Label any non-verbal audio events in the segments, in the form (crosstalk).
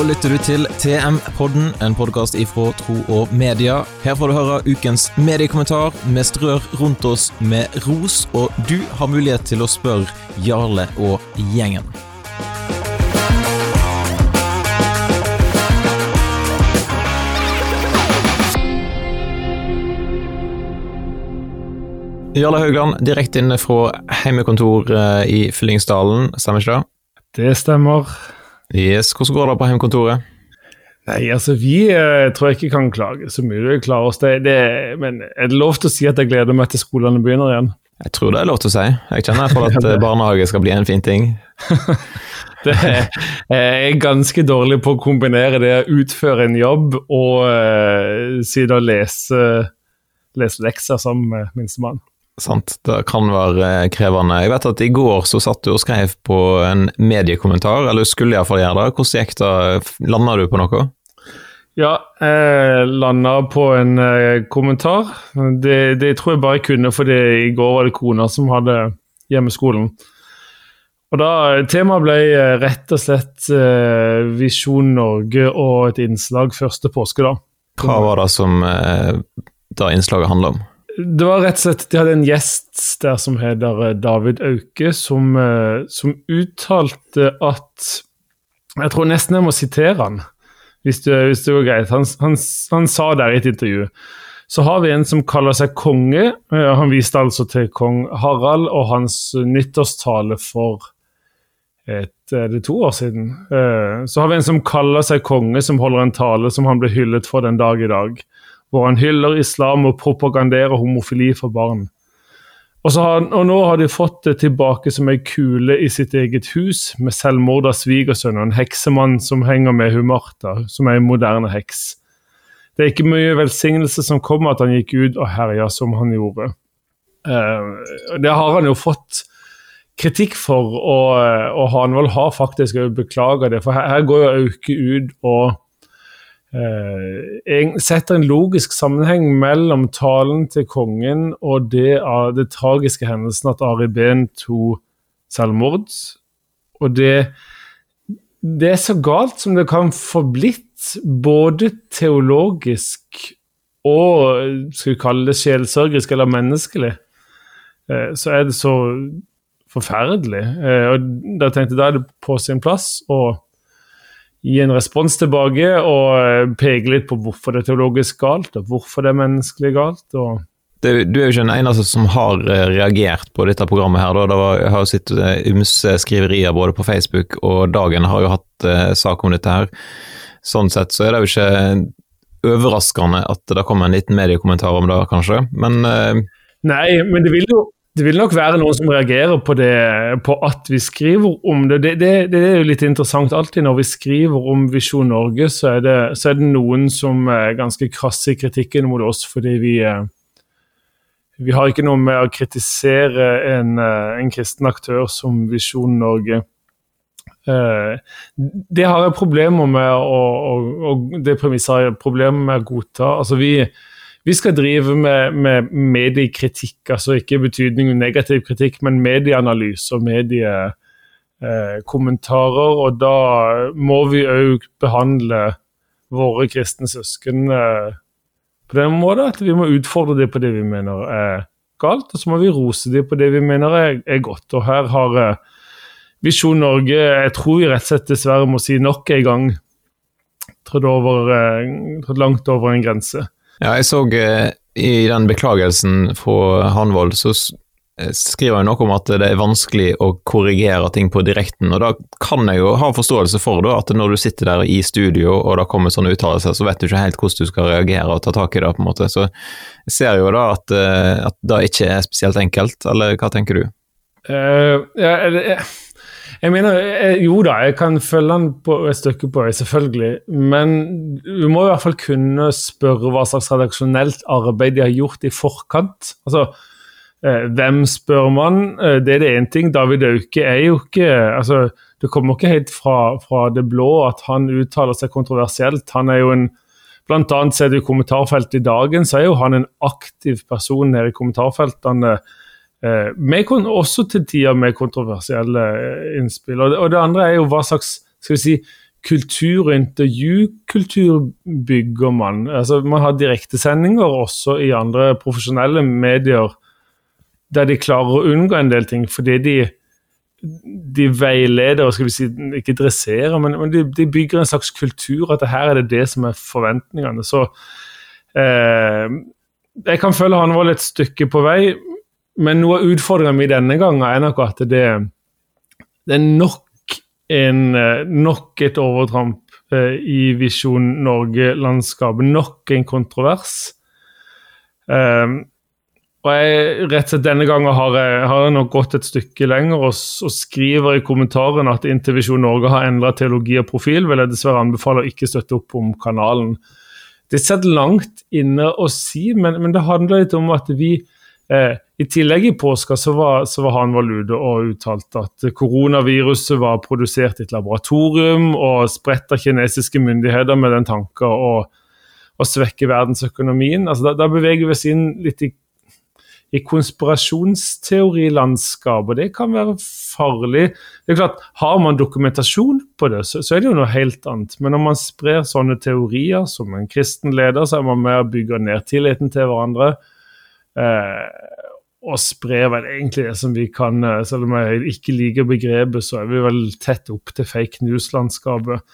Nå lytter du til TM-podden, en podkast ifra Tro og Media. Her får du høre ukens mediekommentar. Vi strør rundt oss med ros, og du har mulighet til å spørre Jarle og gjengen. Jarle Haugland, direkte inne fra heimekontor i Fyllingsdalen, stemmer ikke det? Det stemmer. Yes, Hvordan går det på hjemmekontoret? Nei, altså Vi eh, tror jeg ikke kan klage så mye. Vi klarer oss det, det, Men er det lov til å si at jeg gleder meg til skolene begynner igjen? Jeg tror det er lov til å si. Jeg kjenner for at (laughs) eh, barnehage skal bli en fin ting. (laughs) det er, jeg er ganske dårlig på å kombinere det å utføre en jobb og uh, sitte og lese, lese lekser sammen med minstemann. Sant. Det kan være krevende. Jeg vet at i går så satt du og skrev på en mediekommentar, eller skulle iallfall gjøre det. Hvordan gikk det? Landa du på noe? Ja, jeg landa på en eh, kommentar. Det, det, tror jeg bare jeg kunne fordi i går var det kona som hadde hjemmeskolen. Og da, Temaet ble eh, rett og slett eh, Visjon Norge og et innslag første påske. da. Hva var det som da innslaget handla om? Det var rett og slett, De hadde en gjest der som heter eh, David Auke, som, eh, som uttalte at Jeg tror nesten jeg må sitere han, hvis det, var greit. Han, han, han, sa der i et intervju så har vi en som kaller seg konge. Eh, han viste altså til kong Harald og hans nyttårstale for et, det to år siden. Så har vi en som kaller seg konge, som holder en tale som han ble hyllet for den dag i dag hvor han hyller islam og propaganderer homofili for barn. Og, har, og, nå har de fått det tilbake som ei kule i sitt eget hus, med selvmord av og en heksemann som henger med hun Martha, som er en moderne heks. Det er ikke mye velsignelse som kommer at han gikk ut og herja som han gjorde. Uh, det har han jo fått kritikk for, og, og Hanvold har faktisk beklaga det. For her går jo Auke ut og eh, setter en logisk sammenheng mellom talen til kongen og det, av det tragiske hendelsen at Ari Behn tok selvmord. Og det, det er så galt som det kan få blitt, både teologisk og skal vi kalle det sjelsørgerisk eller menneskelig. Eh, så er det så forferdelig. Eh, og da tenkte jeg da er det på sin plass å gi en respons tilbake og eh, peke litt på hvorfor det er teologisk galt, og hvorfor det er menneskelig galt. og det, du er jo ikke den eneste som har eh, reagert på dette programmet. her. Da. Det var, jeg har jo sett eh, ymse skriverier både på Facebook, og Dagen har jo hatt eh, sak om dette. her. Sånn sett så er det jo ikke overraskende at det kommer en liten mediekommentar om det, kanskje. Men eh, Nei, men det vil jo det vil nok være noen som reagerer på det, på at vi skriver om det. Det, det. det, er jo litt interessant. Alltid når vi skriver om Visjon Norge, så er det, så er det noen som er ganske krasse i kritikken mot oss fordi vi eh, vi har ikke noe med å kritisere en, eh, en kristen aktør som Visjon Norge. Eh, det har jeg problemer med og, og det premisset har jeg problemer med å godta. Altså vi, vi skal drive med, med mediekritikk, altså ikke i betydning negativ kritikk, men medieanalyse og mediekommentarer. Og da må vi òg behandle våre kristne søsken eh, på den måten at vi må utfordre dem på det vi mener er galt, og så må vi rose dem på det vi mener er, er godt. Og her har eh, Visjon Norge, jeg tror vi rett og slett dessverre må si nok en gang, trådt eh, langt over en grense. Ja, jeg så eh, i den beklagelsen fra Hanvold, så eh, skriver jeg noe om at det er vanskelig å korrigere ting på direkten. og Da kan jeg jo ha forståelse for da, at når du sitter der i studio og det kommer sånne uttalelser, så vet du ikke helt hvordan du skal reagere og ta tak i det. på en måte. Så jeg ser jo da at, eh, at det ikke er spesielt enkelt, eller hva tenker du? Uh, ja, jeg, mener, jeg, Jo da, jeg kan følge den på et stykke på vei, selvfølgelig. Men du må i hvert fall kunne spørre hva slags redaksjonelt arbeid de har gjort i forkant. Altså, eh, hvem spør man? Eh, det er det én ting. David Auke er jo ikke altså, Det kommer ikke helt fra, fra, det blå at han uttaler seg kontroversielt. Han er jo en Blant annet ser du i kommentarfeltet i dagen, så er jo han en aktiv person nede i kommentarfeltene Eh, med, også til tider med kontroversielle eh, innspill. Og det, og det, andre er jo hva slags skal vi si, kultur- og intervjukultur bygger man. Altså, man har direktesendinger også i andre profesjonelle medier der de klarer å unngå en del ting fordi de, de veileder og skal vi si, ikke dresserer, men, men de, de, bygger en slags kultur. At her er det det som er forventningene. Så eh, jeg kan føle han var et stykke på vei, men noe av utfordringen min denne gangen er nok at det, det er nok, en, eh, nok et overtramp eh, i Visjon Norge-landskapet. Nok en kontrovers. Um, og jeg, rett og slett Denne gangen har jeg, har jeg nok gått et stykke lenger og, og skriver i kommentaren at inntil Visjon Norge har endra teologi og profil, vil jeg dessverre anbefale å ikke støtte opp om kanalen. Det sitter langt inne å si, men, men, det handler litt om at vi eh, I tillegg i påska så var, så var Hanvold ute og uttalte at koronaviruset var produsert i et laboratorium og spredt av kinesiske myndigheter med den tanken å, å svekke verdensøkonomien. Altså, da, da beveger vi oss inn litt i i og Det kan være farlig. Det er klart, Har man dokumentasjon på det, så, så, er det jo noe helt annet. Men når man sprer sånne teorier som en kristen leder, så er man med og bygger ned tilliten til hverandre. Eh, og sprer vel egentlig det som vi kan eh, Selv om jeg ikke liker begrepet, så er vi vel tett opp til fake news-landskapet.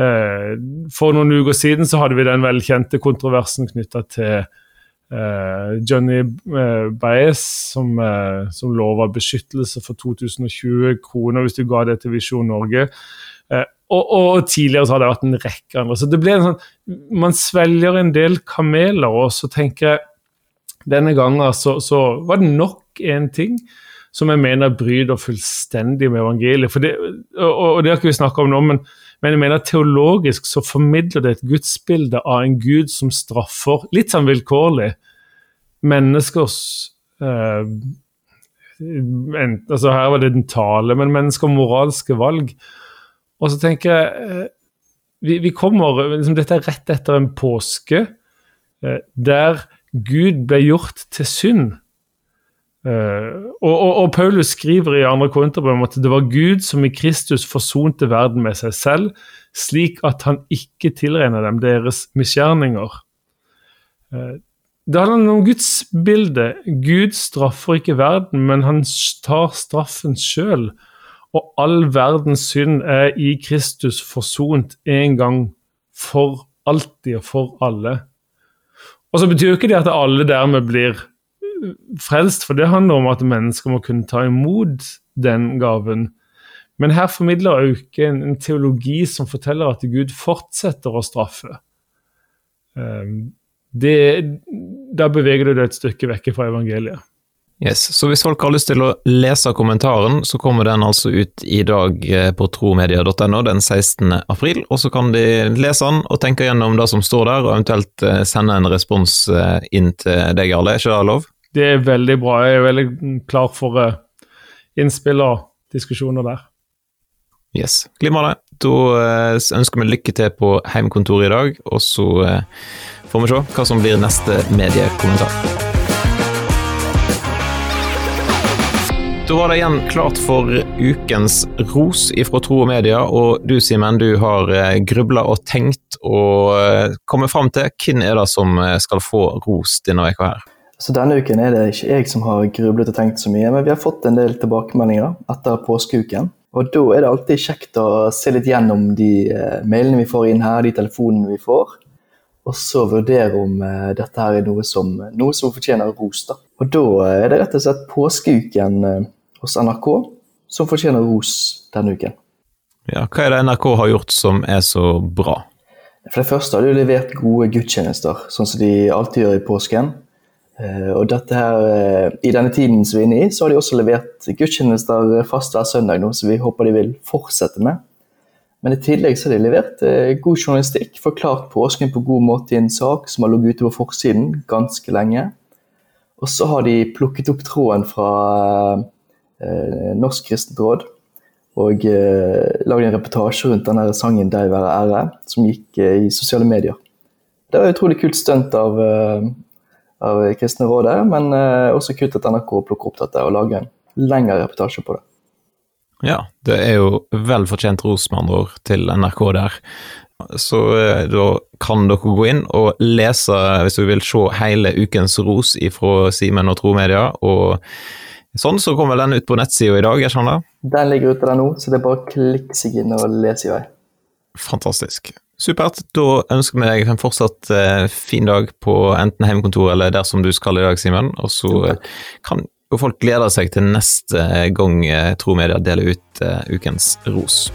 Eh, for noen uker siden så hadde vi den velkjente kontroversen knytta til Johnny Baez, som, som lova beskyttelse for 2020 kroner hvis du ga det til Visjon Norge. Og, og, tidligere så har det vært en rekke andre. Så det ble en sånn, Man svelger en del kameler, og så tenker jeg Denne gangen så, så var det nok en ting som jeg mener bryter fullstendig med evangeliet. Det, og, og det har ikke vi snakka om nå, men, men, jeg mener teologisk så formidler det et gudsbilde av en gud som straffer, litt sånn vilkårlig, menneskers eh, en, altså Her var det den tale, men mennesker moralske valg. Og så tenker jeg eh, vi, vi, kommer liksom, Dette er rett etter en påske eh, der Gud ble gjort til synd. Uh, og, og, og, Paulus skriver i 2. Korinterbrev at det var Gud som i Kristus forsonte verden med seg selv, slik at han ikke tilregner dem deres misgjerninger. Uh, det handler om Guds bilde. Gud straffer ikke verden, men han tar straffen sjøl. Og all verdens synd er i Kristus forsont en gang for alltid og for alle. Og så betyr jo ikke det at alle dermed blir frelst, for det handler om at mennesker må kunne ta imot den gaven. Men her formidler Auke en, en, teologi som forteller at Gud fortsetter å straffe. Um, det, da beveger du deg et stykke vekk fra evangeliet. Yes, Så hvis folk har lyst til å lese kommentaren, så kommer den altså ut i dag eh, på tromedia.no den 16. april. Og så kan de lese den og tenke gjennom det som står der, og eventuelt eh, sende en respons eh, inn til deg, Jarle. Er ikke det lov? det er veldig bra. Jeg er veldig klar for innspill og diskusjoner der. Yes, glimrende. Da ønsker vi lykke til på heimkontoret i dag, og så får vi se hva som blir neste mediekommentar. Da var det igjen klart for ukens ros ifra Tro og Media, og du Simen, du har grubla og tenkt og kommet fram til hvem er det som skal få ros denne uka her? Så denne uken er det ikke jeg som har grublet og tenkt så mye, men vi har fått en del tilbakemeldinger etter påskeuken. Og da er det alltid kjekt å se litt gjennom de eh, mailene vi får inn her, de telefonene vi får. Og så vurdere om eh, dette her er noe som, noe som fortjener ros. da. Og da er det rett og slett påskeuken eh, hos NRK som fortjener ros denne uken. Ja, Hva er det NRK har gjort som er så bra? For det første har de levert gode gudstjenester, sånn som de alltid gjør i påsken. Eh, og her, eh, I denne tiden som vi er inne i, så har de også levert gudstjenester fast hver søndag, nå, som vi håper de vil fortsette med. Men i tillegg så har de levert eh, god journalistikk, forklart påsken på god måte i en sak som har ligget ute på forsiden ganske lenge. Og så har de plukket opp tråden fra eh, Norsk kristent råd og eh, lagd en reportasje rundt denne sangen 'Deg være ære', som gikk eh, i sosiale medier. Det var et utrolig kult stunt av, av Kristne Rådet, men eh, også kult at NRK plukker opp dette og lager en lengre reportasje på det. Ja, det er jo vel fortjent ros, med andre ord, til NRK der. Så eh, da kan dere gå inn og lese, hvis dere vil se hele ukens ros fra Simen og Tro. Og sånn så kommer den ut på nettsida i dag, skjønner? Den ligger ute der nå, så det er bare å klikke seg inn og lese i vei. Fantastisk. Supert. Da ønsker vi deg en fortsatt eh, fin dag på enten hjemmekontor eller der som du skal i dag, Simen. Og så eh, kan jo folk glede seg til neste gang eh, Tro Media deler ut eh, ukens ros.